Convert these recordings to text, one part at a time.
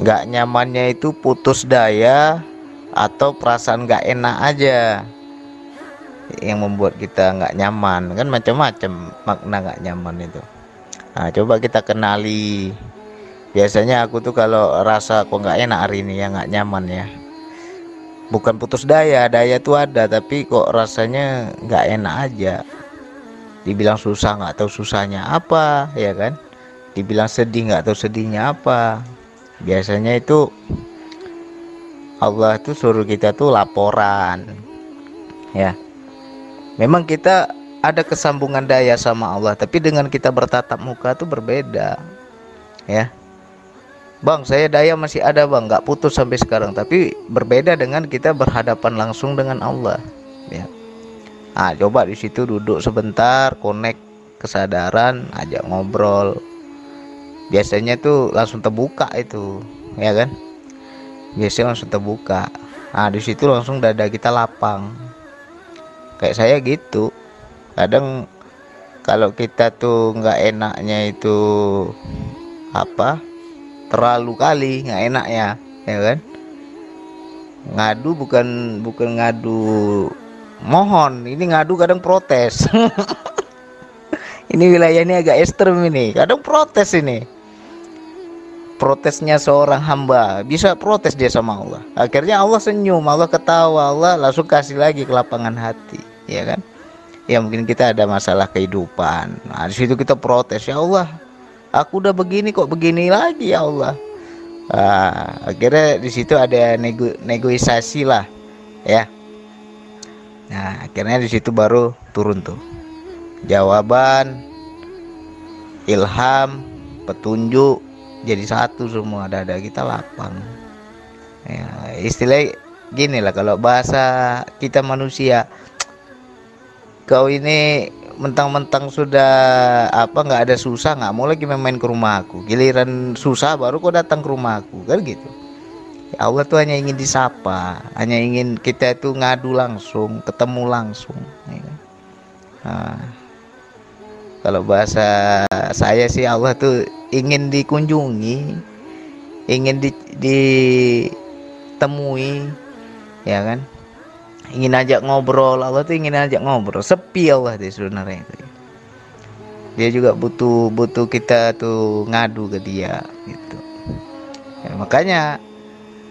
nggak nyamannya itu putus daya atau perasaan nggak enak aja. Yang membuat kita nggak nyaman. Kan macam-macam makna nggak nyaman itu. Nah coba kita kenali. Biasanya aku tuh kalau rasa kok nggak enak hari ini ya nggak nyaman ya. Bukan putus daya daya tuh ada tapi kok rasanya nggak enak aja. Dibilang susah nggak tahu susahnya apa ya kan dibilang sedih nggak tahu sedihnya apa biasanya itu Allah tuh suruh kita tuh laporan ya memang kita ada kesambungan daya sama Allah tapi dengan kita bertatap muka tuh berbeda ya Bang, saya daya masih ada bang, nggak putus sampai sekarang. Tapi berbeda dengan kita berhadapan langsung dengan Allah. Ya. Nah, coba di situ duduk sebentar, connect kesadaran, ajak ngobrol. Biasanya tuh langsung terbuka itu, ya kan? Biasanya langsung terbuka. Nah, di situ langsung dada kita lapang. Kayak saya gitu. Kadang kalau kita tuh nggak enaknya itu apa? terlalu kali nggak enak ya ya kan ngadu bukan bukan ngadu mohon ini ngadu kadang protes ini wilayah ini agak ekstrem ini kadang protes ini protesnya seorang hamba. Bisa protes dia sama Allah. Akhirnya Allah senyum Allah ketawa Allah langsung kasih lagi ke lapangan hati. Ya kan? Ya mungkin kita ada masalah kehidupan. Nah di situ kita protes ya Allah aku udah begini kok begini lagi ya Allah. Nah, akhirnya di situ ada nego negosiasi lah ya. Nah akhirnya di situ baru turun tuh. Jawaban ilham petunjuk jadi satu semua ada ada kita lapang. Ya, istilah gini lah kalau bahasa kita manusia kau ini mentang-mentang sudah apa nggak ada susah nggak mau lagi main ke rumahku giliran susah baru kau datang ke rumahku kan gitu. Ya Allah tuh hanya ingin disapa hanya ingin kita itu ngadu langsung ketemu langsung ya nah, kalau bahasa saya sih Allah tuh ingin dikunjungi ingin di, ditemui ya kan? Ingin ajak ngobrol Allah tuh ingin ajak ngobrol. Sepi Allah tuh sebenarnya itu. Dia juga butuh butuh kita tuh ngadu ke dia gitu. Ya, makanya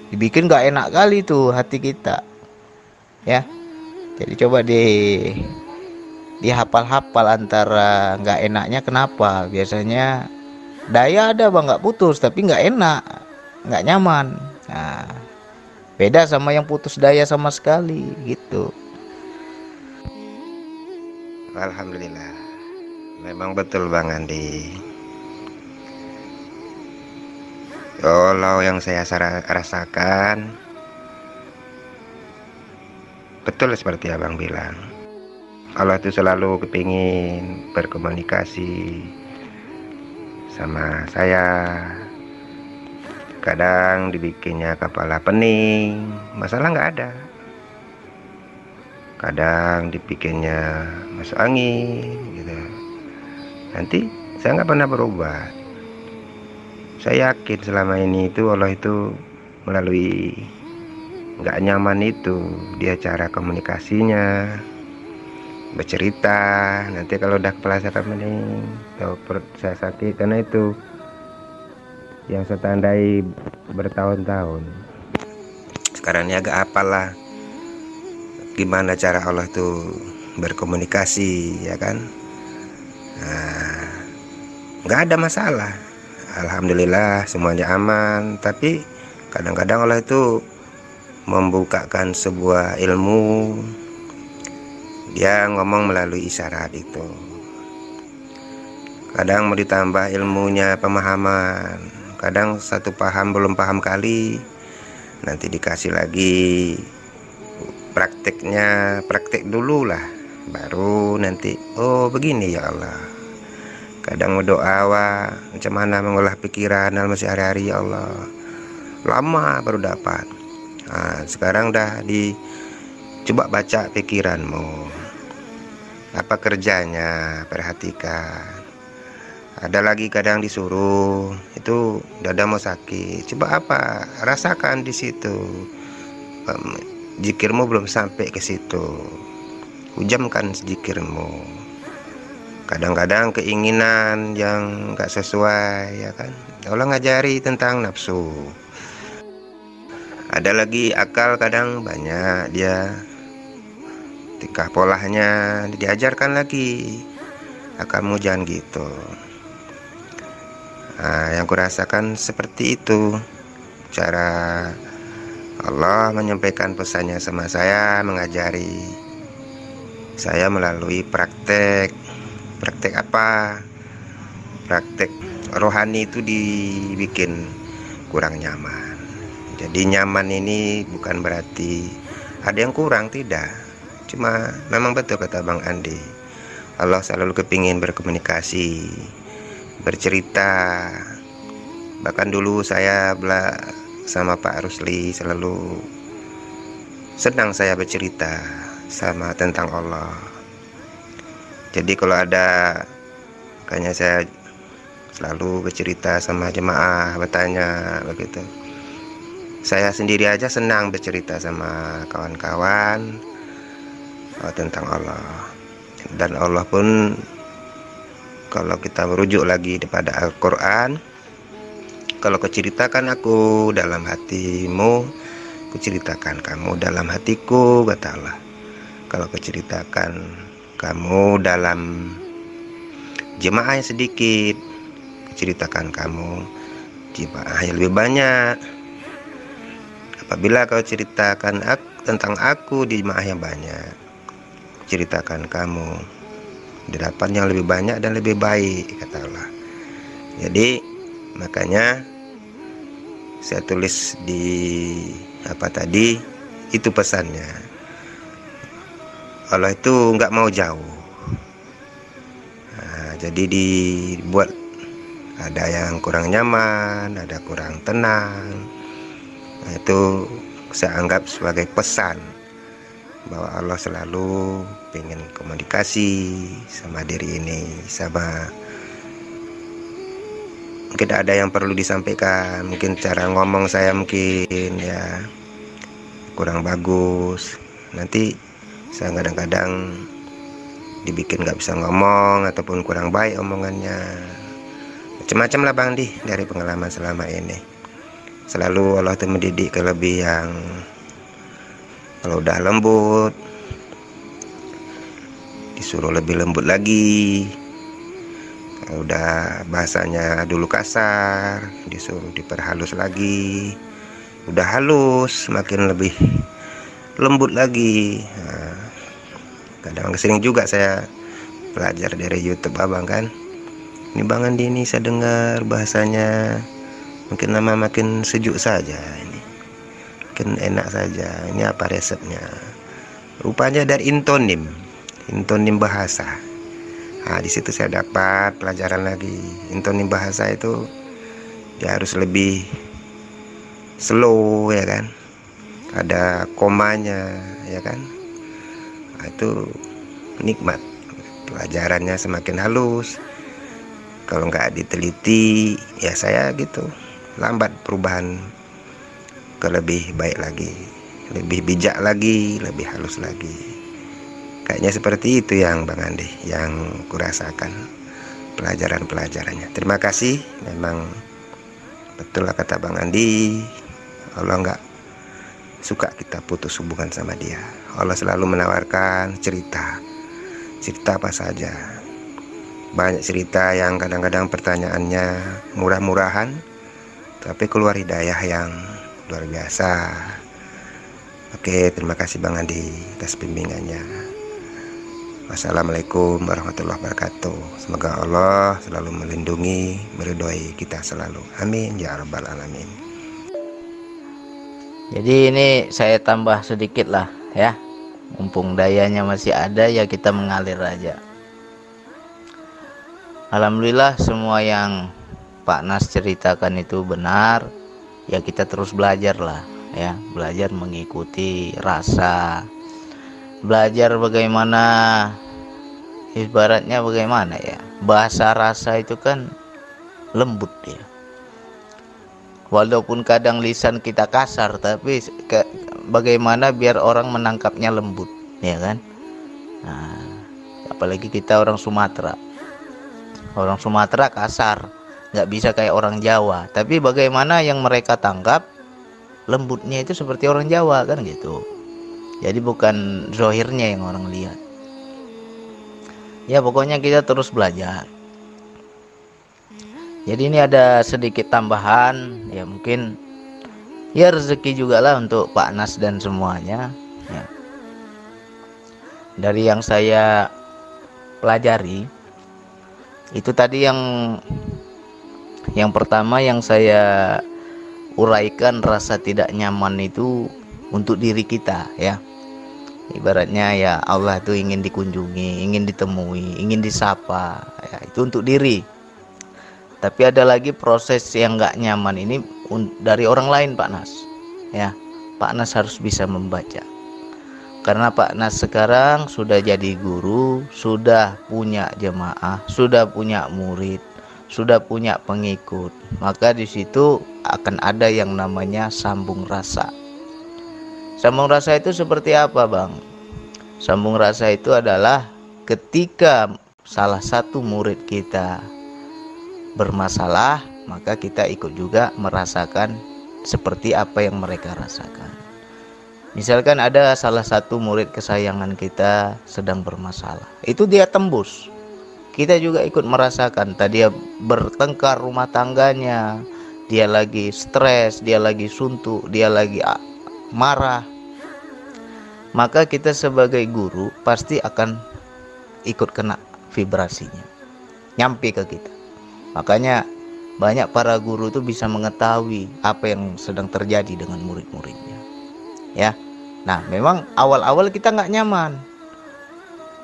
dibikin gak enak kali tuh hati kita ya. Jadi coba di dihafal-hafal antara nggak enaknya kenapa? Biasanya daya ada bang. Nggak putus tapi nggak enak nggak nyaman. Nah beda sama yang putus daya sama sekali gitu. Alhamdulillah. Memang betul Bang Andi. Kalau yang saya rasakan betul seperti abang bilang Allah itu selalu kepingin berkomunikasi sama saya. Kadang dibikinnya kepala pening masalah nggak ada. Kadang dibikinnya masuk angin gitu. Nanti saya nggak pernah berubah. Saya yakin selama ini itu Allah itu melalui nggak nyaman itu dia cara komunikasinya bercerita. Nanti kalau udah kepala saya pening atau perut saya sakit. Karena itu yang saya tandai bertahun-tahun. Sekarang ini agak apalah. Gimana cara Allah tuh berkomunikasi ya kan? Nah, nggak ada masalah. Alhamdulillah semuanya aman. Tapi kadang-kadang Allah itu membukakan sebuah ilmu dia ngomong melalui isyarat itu. Kadang mau ditambah ilmunya pemahaman. Kadang satu paham belum paham kali nanti dikasih lagi prakteknya praktek dulu lah. Baru nanti oh begini ya Allah. Kadang mau doa macam mana mengolah pikiran dalam hari-hari ya Allah. Lama baru dapat. Nah, sekarang udah di coba baca pikiranmu apa kerjanya? Perhatikan. Ada lagi kadang disuruh. Itu dada mau sakit. Coba apa? Rasakan di situ. Jikirmu belum sampai ke situ. Hujamkan zikirmu kadang-kadang keinginan yang gak sesuai ya kan? Allah ngajari tentang nafsu. Ada lagi akal kadang banyak dia tingkah polanya diajarkan lagi akalmu jangan gitu. Nah, yang kurasakan seperti itu. Cara Allah menyampaikan pesannya sama saya mengajari saya melalui praktek. Praktek apa? Praktek rohani itu dibikin kurang nyaman. Jadi nyaman ini bukan berarti ada yang kurang tidak cuma memang betul kata Bang Andi. Allah selalu kepingin berkomunikasi bercerita. Bahkan dulu saya bela sama Pak Rusli selalu senang saya bercerita sama tentang Allah. Jadi kalau ada kayaknya saya selalu bercerita sama jemaah bertanya begitu. Saya sendiri aja senang bercerita sama kawan-kawan oh, tentang Allah. Dan Allah pun kalau kita merujuk lagi kepada Al-Quran kalau keceritakan aku dalam hatimu kuceritakan kamu dalam hatiku kata Allah. Kalau keceritakan kamu dalam jemaah yang sedikit kuceritakan kamu jemaah yang lebih banyak. Apabila kau ceritakan aku, tentang aku di jemaah yang banyak, ceritakan kamu dapat yang lebih banyak dan lebih baik, kata Allah. Jadi makanya saya tulis di apa tadi itu pesannya. Allah itu nggak mau jauh. Nah, jadi dibuat ada yang kurang nyaman, ada kurang tenang Nah, itu saya anggap sebagai pesan bahwa Allah selalu ingin komunikasi sama diri ini sama mungkin ada yang perlu disampaikan mungkin cara ngomong saya mungkin ya kurang bagus. Nanti saya kadang-kadang dibikin nggak bisa ngomong ataupun kurang baik omongannya. Macam-macam lah bang di dari pengalaman selama ini. Selalu Allah itu mendidik ke lebih yang kalau udah lembut disuruh lebih lembut lagi. Udah bahasanya dulu kasar disuruh diperhalus lagi. Udah halus makin lebih lembut lagi. Nah, kadang sering juga saya belajar dari YouTube abang kan? Ini Bang Andi ini saya dengar bahasanya mungkin nama makin sejuk saja ini. Makin enak saja. Ini apa resepnya? Rupanya dari intonim intonim bahasa. Nah di situ saya dapat pelajaran lagi. Intonim bahasa itu dia harus lebih slow ya kan? Ada komanya ya kan? Nah, itu nikmat. Pelajarannya semakin halus. Kalau nggak diteliti ya saya gitu lambat perubahan ke lebih baik lagi. Lebih bijak lagi lebih halus lagi kayaknya seperti itu yang Bang Andi yang kurasakan pelajaran-pelajarannya. Terima kasih. Memang betul lah kata Bang Andi. Allah nggak suka kita putus hubungan sama dia. Allah selalu menawarkan cerita. Cerita apa saja. Banyak cerita yang kadang-kadang pertanyaannya murah-murahan tapi keluar hidayah yang luar biasa. Oke terima kasih Bang Andi atas bimbingannya Wassalamualaikum warahmatullahi wabarakatuh. Semoga Allah selalu melindungi Meridoi kita selalu. Amin ya rabbal alamin. Jadi ini saya tambah sedikit lah ya. Mumpung dayanya masih ada ya kita mengalir aja. Alhamdulillah semua yang Pak Nas ceritakan itu benar. Ya kita terus belajar lah ya. Belajar mengikuti rasa belajar bagaimana ibaratnya bagaimana ya bahasa rasa itu kan lembut ya. Walaupun kadang lisan kita kasar tapi ke, bagaimana biar orang menangkapnya lembut ya kan? Nah, apalagi kita orang Sumatera. Orang Sumatera kasar nggak bisa kayak orang Jawa. Tapi bagaimana yang mereka tangkap lembutnya itu seperti orang Jawa kan gitu jadi bukan zohirnya yang orang lihat ya pokoknya kita terus belajar jadi ini ada sedikit tambahan ya mungkin ya rezeki juga lah untuk Pak Nas dan semuanya ya. dari yang saya pelajari itu tadi yang yang pertama yang saya uraikan rasa tidak nyaman itu untuk diri kita ya. Ibaratnya ya Allah itu ingin dikunjungi ingin ditemui ingin disapa ya itu untuk diri. Tapi ada lagi proses yang nggak nyaman ini dari orang lain Pak Nas ya. Pak Nas harus bisa membaca. Karena Pak Nas sekarang sudah jadi guru sudah punya jemaah sudah punya murid sudah punya pengikut maka di situ akan ada yang namanya sambung rasa sambung rasa itu seperti apa Bang sambung rasa itu adalah ketika salah satu murid kita bermasalah, maka kita ikut juga merasakan seperti apa yang mereka rasakan. Misalkan ada salah satu murid kesayangan kita sedang bermasalah, itu dia tembus. Kita juga ikut merasakan tadi dia bertengkar rumah tangganya, dia lagi stres, dia lagi suntuk, dia lagi marah. Maka kita sebagai guru pasti akan ikut kena vibrasinya. Nyampe ke kita. Makanya banyak para guru itu bisa mengetahui apa yang sedang terjadi dengan murid-muridnya. Ya. Nah, memang awal-awal kita nggak nyaman.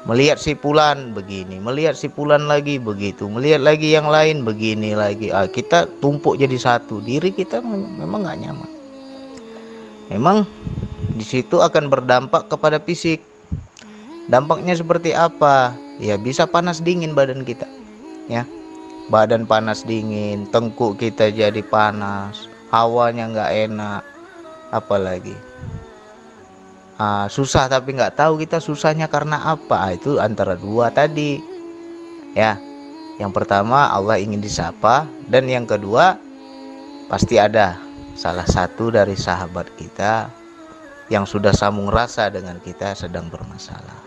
Melihat si pulan begini, melihat si pulan lagi begitu, melihat lagi yang lain begini lagi. Ah, kita tumpuk jadi satu. Diri kita memang nggak nyaman. Memang di situ akan berdampak kepada fisik. Dampaknya seperti apa? Ya bisa panas dingin badan kita. Ya badan panas dingin tengkuk kita jadi panas hawanya nggak enak apalagi ah, susah tapi nggak tahu kita susahnya karena apa ah, itu antara dua tadi ya yang pertama Allah ingin disapa dan yang kedua pasti ada salah satu dari sahabat kita yang sudah sambung rasa dengan kita sedang bermasalah.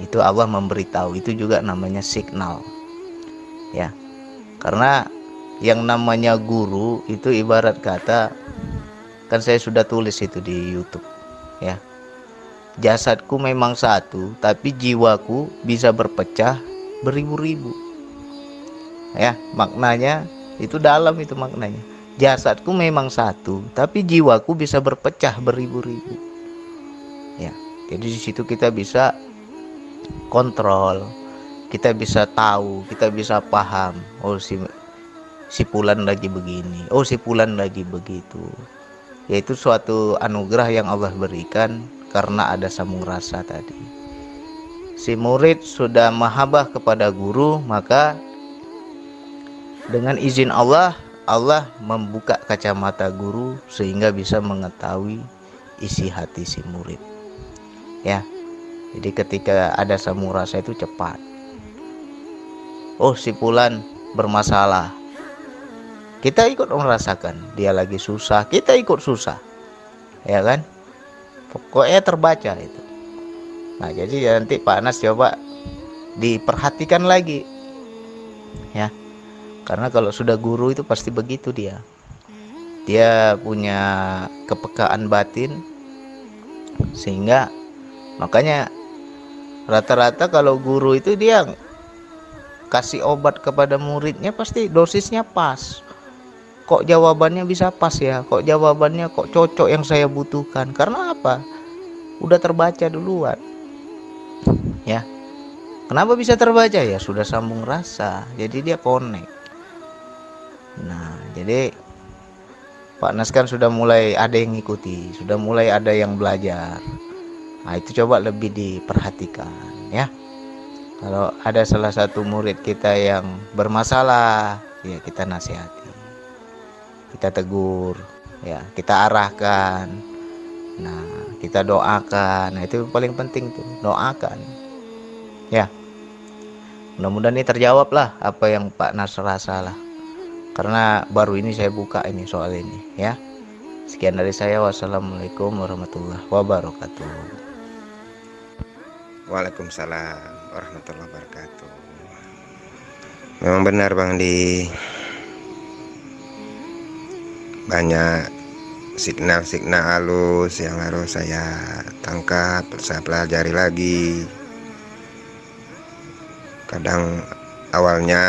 Itu Allah memberitahu itu juga namanya signal. Ya karena yang namanya guru itu ibarat kata kan saya sudah tulis itu di YouTube ya. Jasadku memang satu tapi jiwaku bisa berpecah beribu-ribu. Ya maknanya itu dalam itu maknanya jasadku memang satu tapi jiwaku bisa berpecah beribu-ribu ya jadi di situ kita bisa kontrol kita bisa tahu, kita bisa paham. Oh si si Pulan lagi begini, oh si Pulan lagi begitu. Yaitu suatu anugerah yang Allah berikan karena ada sambung rasa tadi. Si murid sudah mahabah kepada guru, maka dengan izin Allah, Allah membuka kacamata guru sehingga bisa mengetahui isi hati si murid. Ya. Jadi ketika ada sambung rasa itu cepat. Oh si Pulan bermasalah. Kita ikut merasakan. Dia lagi susah kita ikut susah. Ya kan? Pokoknya terbaca itu. Nah jadi nanti Pak Anas coba diperhatikan lagi. Ya karena kalau sudah guru itu pasti begitu dia. Dia punya kepekaan batin sehingga makanya rata-rata kalau guru itu dia kasih obat kepada muridnya pasti dosisnya pas. Kok jawabannya bisa pas ya? Kok jawabannya kok cocok yang saya butuhkan? Karena apa? Udah terbaca duluan. Ya. Kenapa bisa terbaca? Ya sudah sambung rasa. Jadi dia connect nah jadi Pak Nas kan sudah mulai ada yang ngikuti sudah mulai ada yang belajar. Nah itu coba lebih diperhatikan ya. Kalau ada salah satu murid kita yang bermasalah ya kita nasihati kita tegur ya kita arahkan. Nah kita doakan. Nah itu paling penting tuh doakan ya. Mudah-mudahan ini terjawab lah apa yang Pak Nasr rasa lah karena baru ini saya buka ini soal ini ya. Sekian dari saya. Wassalamualaikum warahmatullahi wabarakatuh. Waalaikumsalam warahmatullahi wabarakatuh. Memang benar Bang di banyak signal-signal halus yang harus saya tangkap, saya pelajari lagi. Kadang awalnya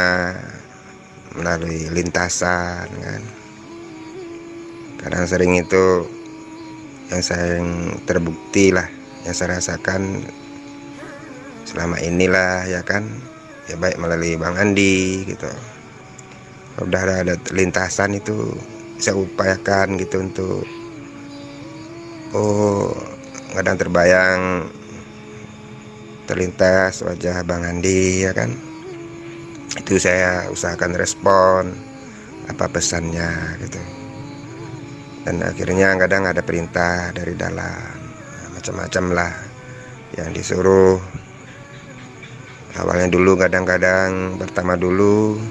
melalui lintasan kan. Kadang sering itu yang saya terbukti lah, yang saya rasakan selama inilah ya kan. Ya baik melalui Bang Andi gitu. Udah ada lintasan itu saya upayakan gitu untuk oh kadang terbayang terlintas wajah Bang Andi ya kan itu saya usahakan respon apa pesannya gitu. Dan akhirnya kadang ada perintah dari dalam macam-macam lah yang disuruh. Awalnya dulu kadang-kadang pertama dulu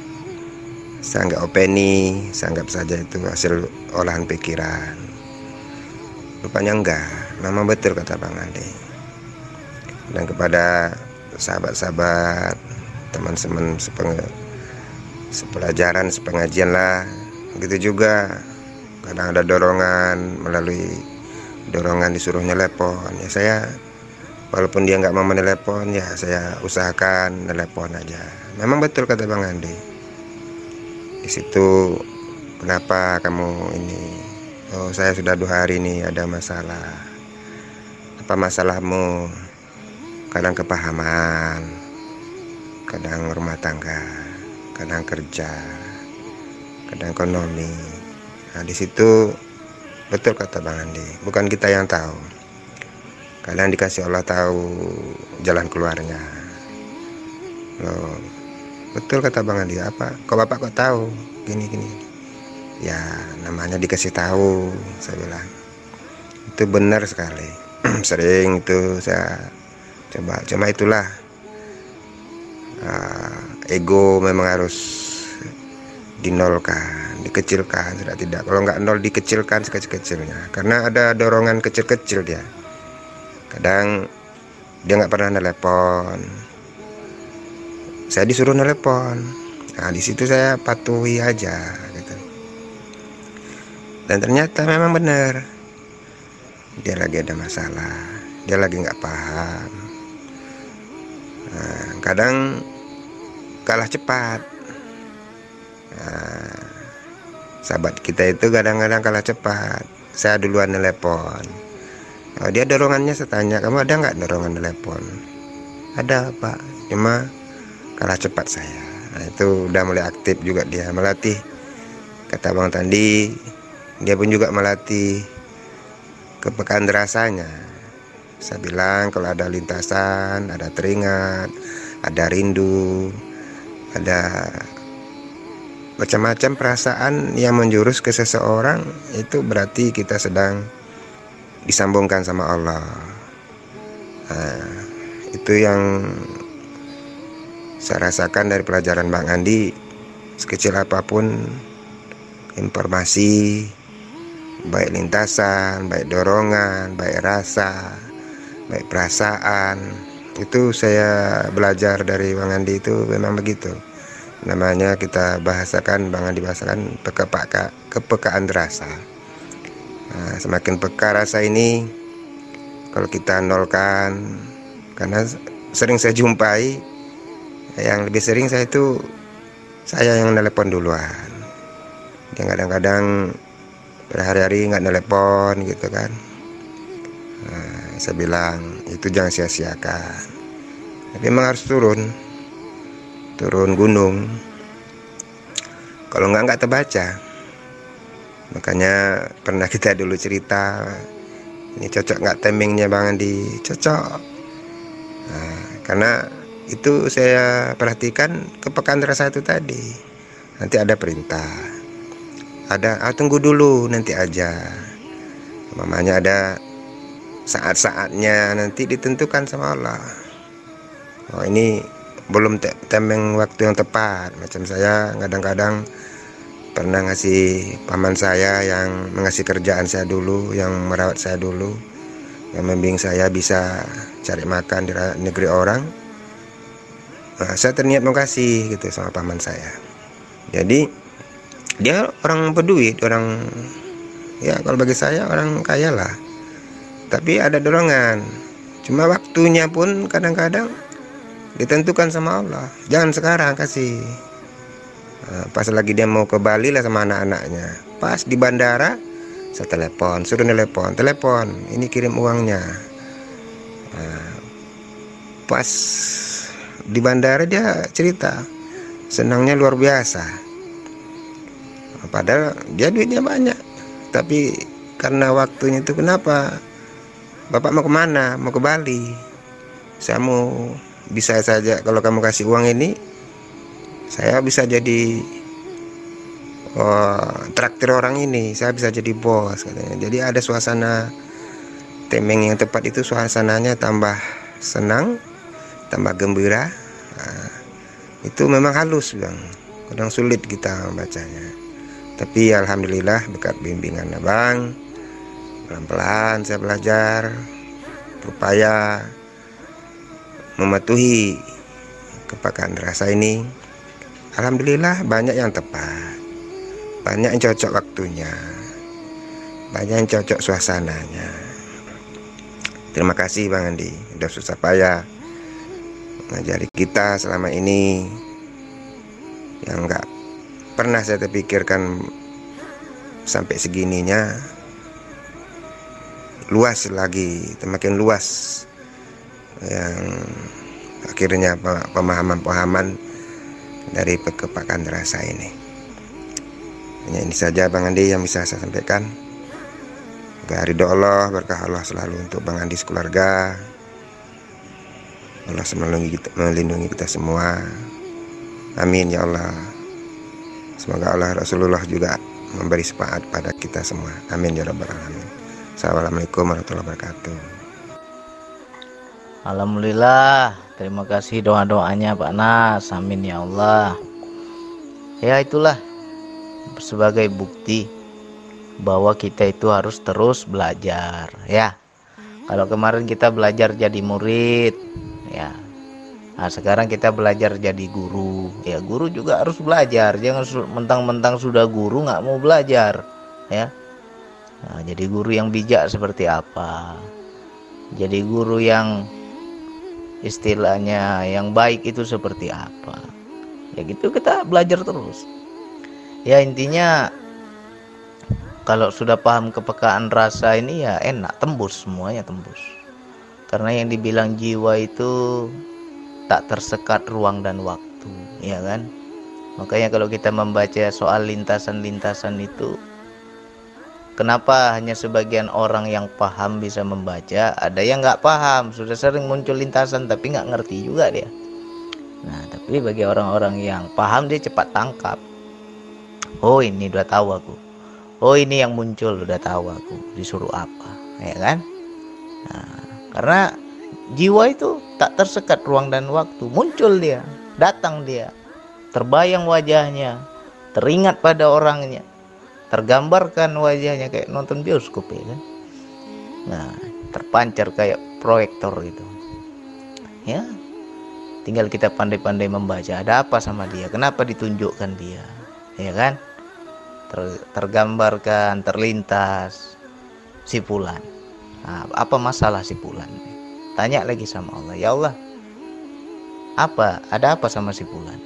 saya anggap openi saya anggap saja itu hasil olahan pikiran. Rupanya enggak memang betul kata Bang Andi. Dan kepada sahabat-sahabat teman-teman sepeng sepelajaran sepengajian lah. Gitu juga. Kadang ada dorongan melalui dorongan disuruh telepon ya saya walaupun dia nggak mau menelepon ya saya usahakan telepon aja. Memang betul kata Bang Andi. Di situ kenapa kamu ini? Oh saya sudah dua hari ini ada masalah. Apa masalahmu? Kadang kepahaman kadang rumah tangga kadang kerja kadang ekonomi. Nah di situ betul kata bang Andi bukan kita yang tahu. Kadang dikasih Allah tahu jalan keluarnya. Loh betul kata bang Andi apa kok bapak kok tahu? Gini gini. Ya namanya dikasih tahu saya bilang. Itu benar sekali. Sering itu saya coba cuma itulah uh, ego memang harus dinolkan dikecilkan sudah tidak kalau nggak nol dikecilkan sekecil-kecilnya. Karena ada dorongan kecil-kecil dia. Kadang dia nggak pernah telepon saya disuruh nelpon. Nah di situ saya patuhi aja gitu. Dan ternyata memang benar. Dia lagi ada masalah. Dia lagi nggak paham nah, kadang kalah cepat. Nah, sahabat kita itu kadang-kadang kalah cepat. Saya duluan telepon. Oh, dia dorongannya saya tanya kamu ada nggak dorongan telepon? Ada pak. Cuma kalah cepat saya. Nah, itu udah mulai aktif juga dia melatih. Kata Bang Tandi dia pun juga melatih kepekaan rasanya saya bilang kalau ada lintasan ada teringat ada rindu ada macam-macam perasaan yang menjurus ke seseorang itu berarti kita sedang disambungkan sama Allah. Nah, itu yang saya rasakan dari pelajaran Bang Andi. Sekecil apa pun informasi baik lintasan, baik dorongan, baik rasa, baik perasaan. Itu saya belajar dari Bang Andi itu memang begitu. Namanya kita bahasakan Bang Andi bahasakan peka kepekaan rasa. Nah, semakin peka rasa ini kalau kita nolkan karena sering saya jumpai yang lebih sering saya itu saya yang nelpon duluan. Dia kadang-kadang berhari-hari nggak nelpon gitu kan. Nah, saya bilang itu jangan sia-siakan. Tapi memang harus turun. Turun gunung. Kalau nggak nggak terbaca. Makanya pernah kita dulu cerita ini cocok nggak timingnya bang Andi? Cocok. Nah, karena itu saya perhatikan kepekaan rasa itu tadi. Nanti ada perintah. Ada ah, tunggu dulu nanti aja. Mamanya ada saat-saatnya nanti ditentukan sama Allah. Oh ini belum temeng waktu yang tepat. Macam saya kadang-kadang pernah ngasih paman saya yang mengasih kerjaan saya dulu yang merawat saya dulu yang membimbing saya bisa cari makan di negeri orang. Nah, saya terniat mau kasih gitu sama paman saya. Jadi dia orang berduit orang ya kalau bagi saya orang kaya lah tapi ada dorongan. Cuma waktunya pun kadang-kadang ditentukan sama Allah. Jangan sekarang kasih. Nah, pas lagi dia mau ke Bali lah sama anak-anaknya. Pas di bandara saya telepon suruh telepon telepon ini kirim uangnya. Nah, pas di bandara dia cerita senangnya luar biasa. Padahal dia duitnya banyak. Tapi karena waktunya itu kenapa bapak mau ke mana? Mau ke Bali. Saya mau bisa saja kalau kamu kasih uang ini saya bisa jadi oh, traktir orang ini. Saya bisa jadi bos katanya. Jadi ada suasana temeng yang tepat itu suasananya tambah senang tambah gembira. Nah, itu memang halus bang. Kadang sulit kita membacanya tapi alhamdulillah berkat bimbingan abang pelan-pelan saya belajar berupaya mematuhi kepakaan rasa ini. Alhamdulillah banyak yang tepat banyak yang cocok waktunya banyak yang cocok suasananya. Terima kasih Bang Andi sudah susah payah mengajari kita selama ini. Yang enggak pernah saya terpikirkan sampai segininya luas lagi semakin luas yang akhirnya pemahaman-pemahaman dari kepakan rasa ini. Hanya ini saja Bang Andi yang bisa saya sampaikan. Semoga ridho Allah, berkah Allah selalu untuk Bang Andi sekeluarga. Allah melindungi kita, melindungi kita semua. Amin ya Allah. Semoga Allah Rasulullah juga memberi sepaat pada kita semua. Amin ya rabbal alamin. Assalamualaikum warahmatullahi wabarakatuh. Alhamdulillah terima kasih doa-doanya Pak Nas. Amin ya Allah. Ya itulah sebagai bukti bahwa kita itu harus terus belajar ya. Kalau kemarin kita belajar jadi murid ya. Nah sekarang kita belajar jadi guru. Ya guru juga harus belajar. Jangan mentang-mentang sudah guru nggak mau belajar ya nah, jadi guru yang bijak seperti apa? Jadi guru yang istilahnya yang baik itu seperti apa? Ya gitu kita belajar terus. Ya intinya kalau sudah paham kepekaan rasa ini ya enak tembus semuanya tembus. Karena yang dibilang jiwa itu tak tersekat ruang dan waktu ya kan? Makanya kalau kita membaca soal lintasan-lintasan itu Kenapa hanya sebagian orang yang paham bisa membaca, ada yang nggak paham, sudah sering muncul lintasan tapi nggak ngerti juga dia. Nah, tapi bagi orang-orang yang paham dia cepat tangkap. Oh ini udah tahu aku. Oh ini yang muncul udah tahu aku disuruh apa, ya kan? Nah, karena jiwa itu tak tersekat ruang dan waktu, muncul dia, datang dia, terbayang wajahnya, teringat pada orangnya tergambarkan wajahnya kayak nonton bioskop ya kan? Nah terpancar kayak proyektor gitu. Ya tinggal kita pandai-pandai membaca ada apa sama dia? Kenapa ditunjukkan dia? Ya kan? Ter, tergambarkan terlintas si pulan nah, apa masalah si pulan tanya lagi sama Allah ya Allah apa ada apa sama si pulan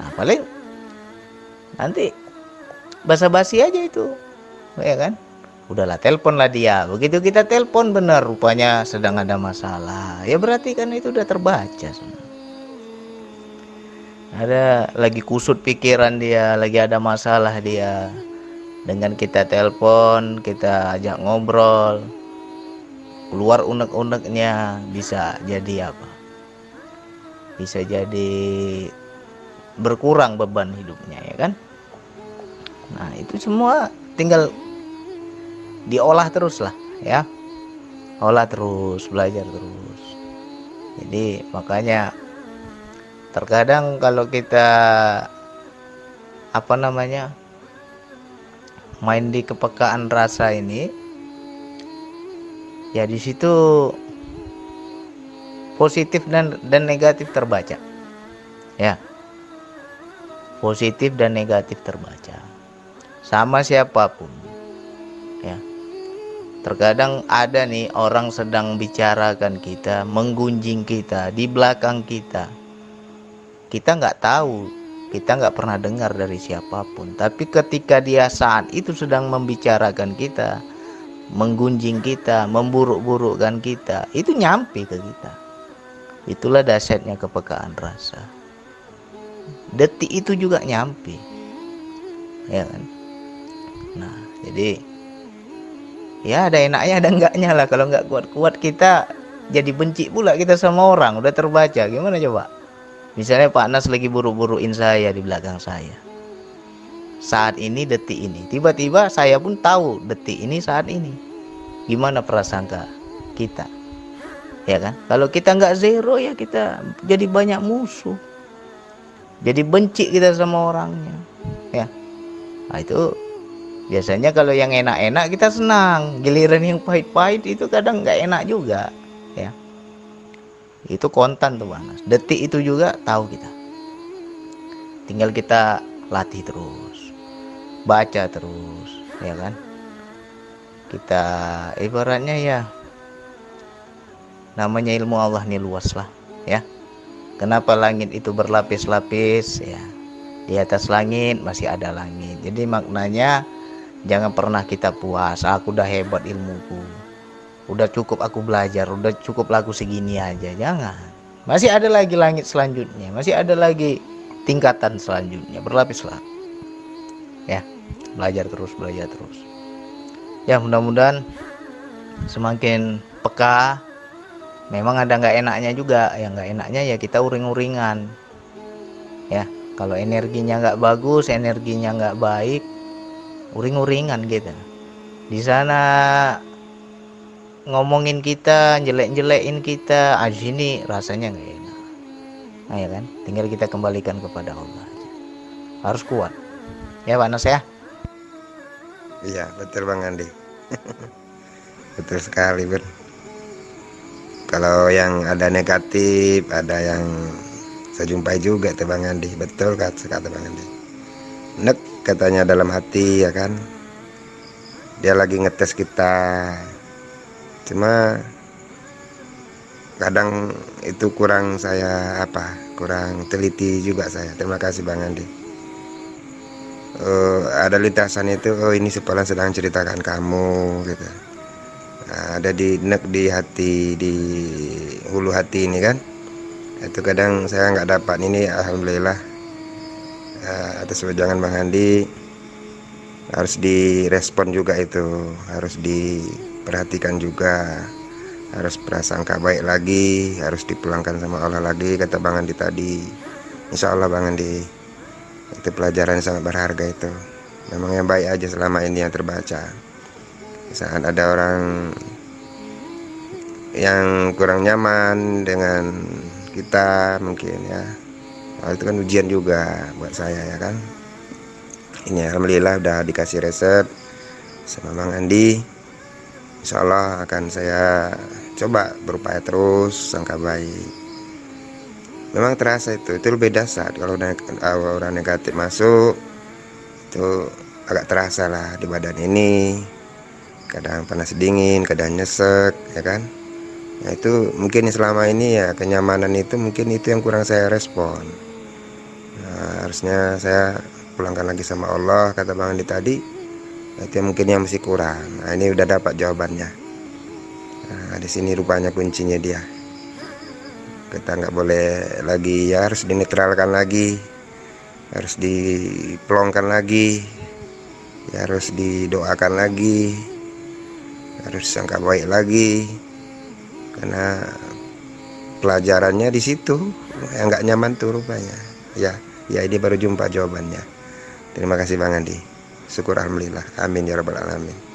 nah paling nanti basa-basi aja itu ya kan? Udahlah telepon lah dia. Begitu kita telepon benar rupanya sedang ada masalah. Ya berarti kan itu udah terbaca ada lagi kusut pikiran dia lagi ada masalah dia. Dengan kita telepon kita ajak ngobrol keluar unek-uneknya bisa jadi apa? Bisa jadi berkurang beban hidupnya ya kan nah itu semua tinggal diolah terus lah ya. Olah terus belajar terus. Jadi makanya terkadang kalau kita apa namanya main di kepekaan rasa ini ya di situ positif dan dan negatif terbaca. Ya. Positif dan negatif terbaca sama siapa pun. Ya. Terkadang ada nih orang sedang bicarakan kita menggunjing kita di belakang kita. Kita nggak tahu kita nggak pernah dengar dari siapa pun. Tapi ketika dia saat itu sedang membicarakan kita menggunjing kita memburuk-burukkan kita itu nyampe ke kita. Itulah dasarnya kepekaan rasa. Detik itu juga nyampe. Ya kan nah jadi ya ada enaknya ada enggaknya lah kalau nggak kuat-kuat kita jadi benci pula kita sama orang udah terbaca gimana coba Misalnya Pak Nas lagi buru-buruin saya di belakang saya. Saat ini detik ini, tiba-tiba saya pun tahu detik ini saat ini. Gimana prasangka kita? Ya kan? Kalau kita nggak zero ya kita jadi banyak musuh. Jadi benci kita sama orangnya. Ya. Nah, itu biasanya kalau yang enak-enak kita senang. Giliran yang pahit-pahit itu kadang nggak enak juga. Ya. Itu kontan tuh panas detik itu juga tahu kita. Tinggal kita latih terus baca terus ya kan? Kita ibaratnya ya namanya ilmu Allah nih luas lah ya. Kenapa langit itu berlapis-lapis? Ya di atas langit masih ada langit. Jadi maknanya jangan pernah kita puas aku udah hebat ilmuku. Udah cukup aku belajar udah cukup laku segini aja jangan. Masih ada lagi langit selanjutnya masih ada lagi tingkatan selanjutnya berlapis lah. Ya belajar terus belajar terus. Ya mudah-mudahan semakin peka. Memang ada nggak enaknya juga yang nggak enaknya ya kita uring-uringan. Ya kalau energinya nggak bagus energinya nggak baik uring-uringan gitu di sana ngomongin kita, jelek-jelekin kita, ah sini rasanya nggak enak. Nah, ya kan? Tinggal kita kembalikan kepada Allah aja. Harus kuat. Ya, Pak Nas ya. Iya, betul Bang Andi. betul sekali, Ber. Kalau yang ada negatif, ada yang saya jumpai juga tuh Bang Andi. Betul kata kata Bang Andi. Nek katanya dalam hati ya kan. Dia lagi ngetes kita. Cuma kadang itu kurang saya apa kurang teliti juga saya. Terima kasih bang Andi. Uh, ada lintasan itu oh ini sepalan sedang ceritakan kamu gitu. Nah, ada di nek di hati di hulu hati ini kan? Itu kadang saya nggak dapat. Ini alhamdulillah uh, atas wejangan bang Andi. Harus direspon juga itu. Harus di perhatikan juga. Harus prasangka baik lagi. Harus dipulangkan sama Allah lagi kata Bang Andi tadi. Insya Allah Bang Andi itu pelajaran yang sangat berharga itu. Memang yang baik aja selama ini yang terbaca. Saat ada orang yang kurang nyaman dengan kita mungkin ya Hal itu kan ujian juga buat saya ya kan? Ini Alhamdulillah udah dikasih resep sama Bang Andi. Insya Allah akan saya coba berupaya terus sangka baik. Memang terasa itu itu lebih dasar. Kalau orang negatif masuk itu agak terasa lah di badan ini. Kadang panas dingin kadang nyesek ya kan? Nah itu mungkin selama ini ya kenyamanan itu mungkin itu yang kurang saya respon. nah, harusnya saya pulangkan lagi sama Allah kata Bang Andi tadi. Itu mungkin yang masih kurang. Nah, ini udah dapat jawabannya. Nah, di sini rupanya kuncinya dia. Kita nggak boleh lagi ya harus dinetralkan lagi. Harus dipelongkan lagi. Ya harus didoakan lagi. Harus sangka baik lagi. Karena pelajarannya di situ. Yang nggak nyaman tuh rupanya. Ya ya ini baru jumpa jawabannya. Terima kasih bang Andi. Syukur alhamdulillah. Amin ya rabbal alamin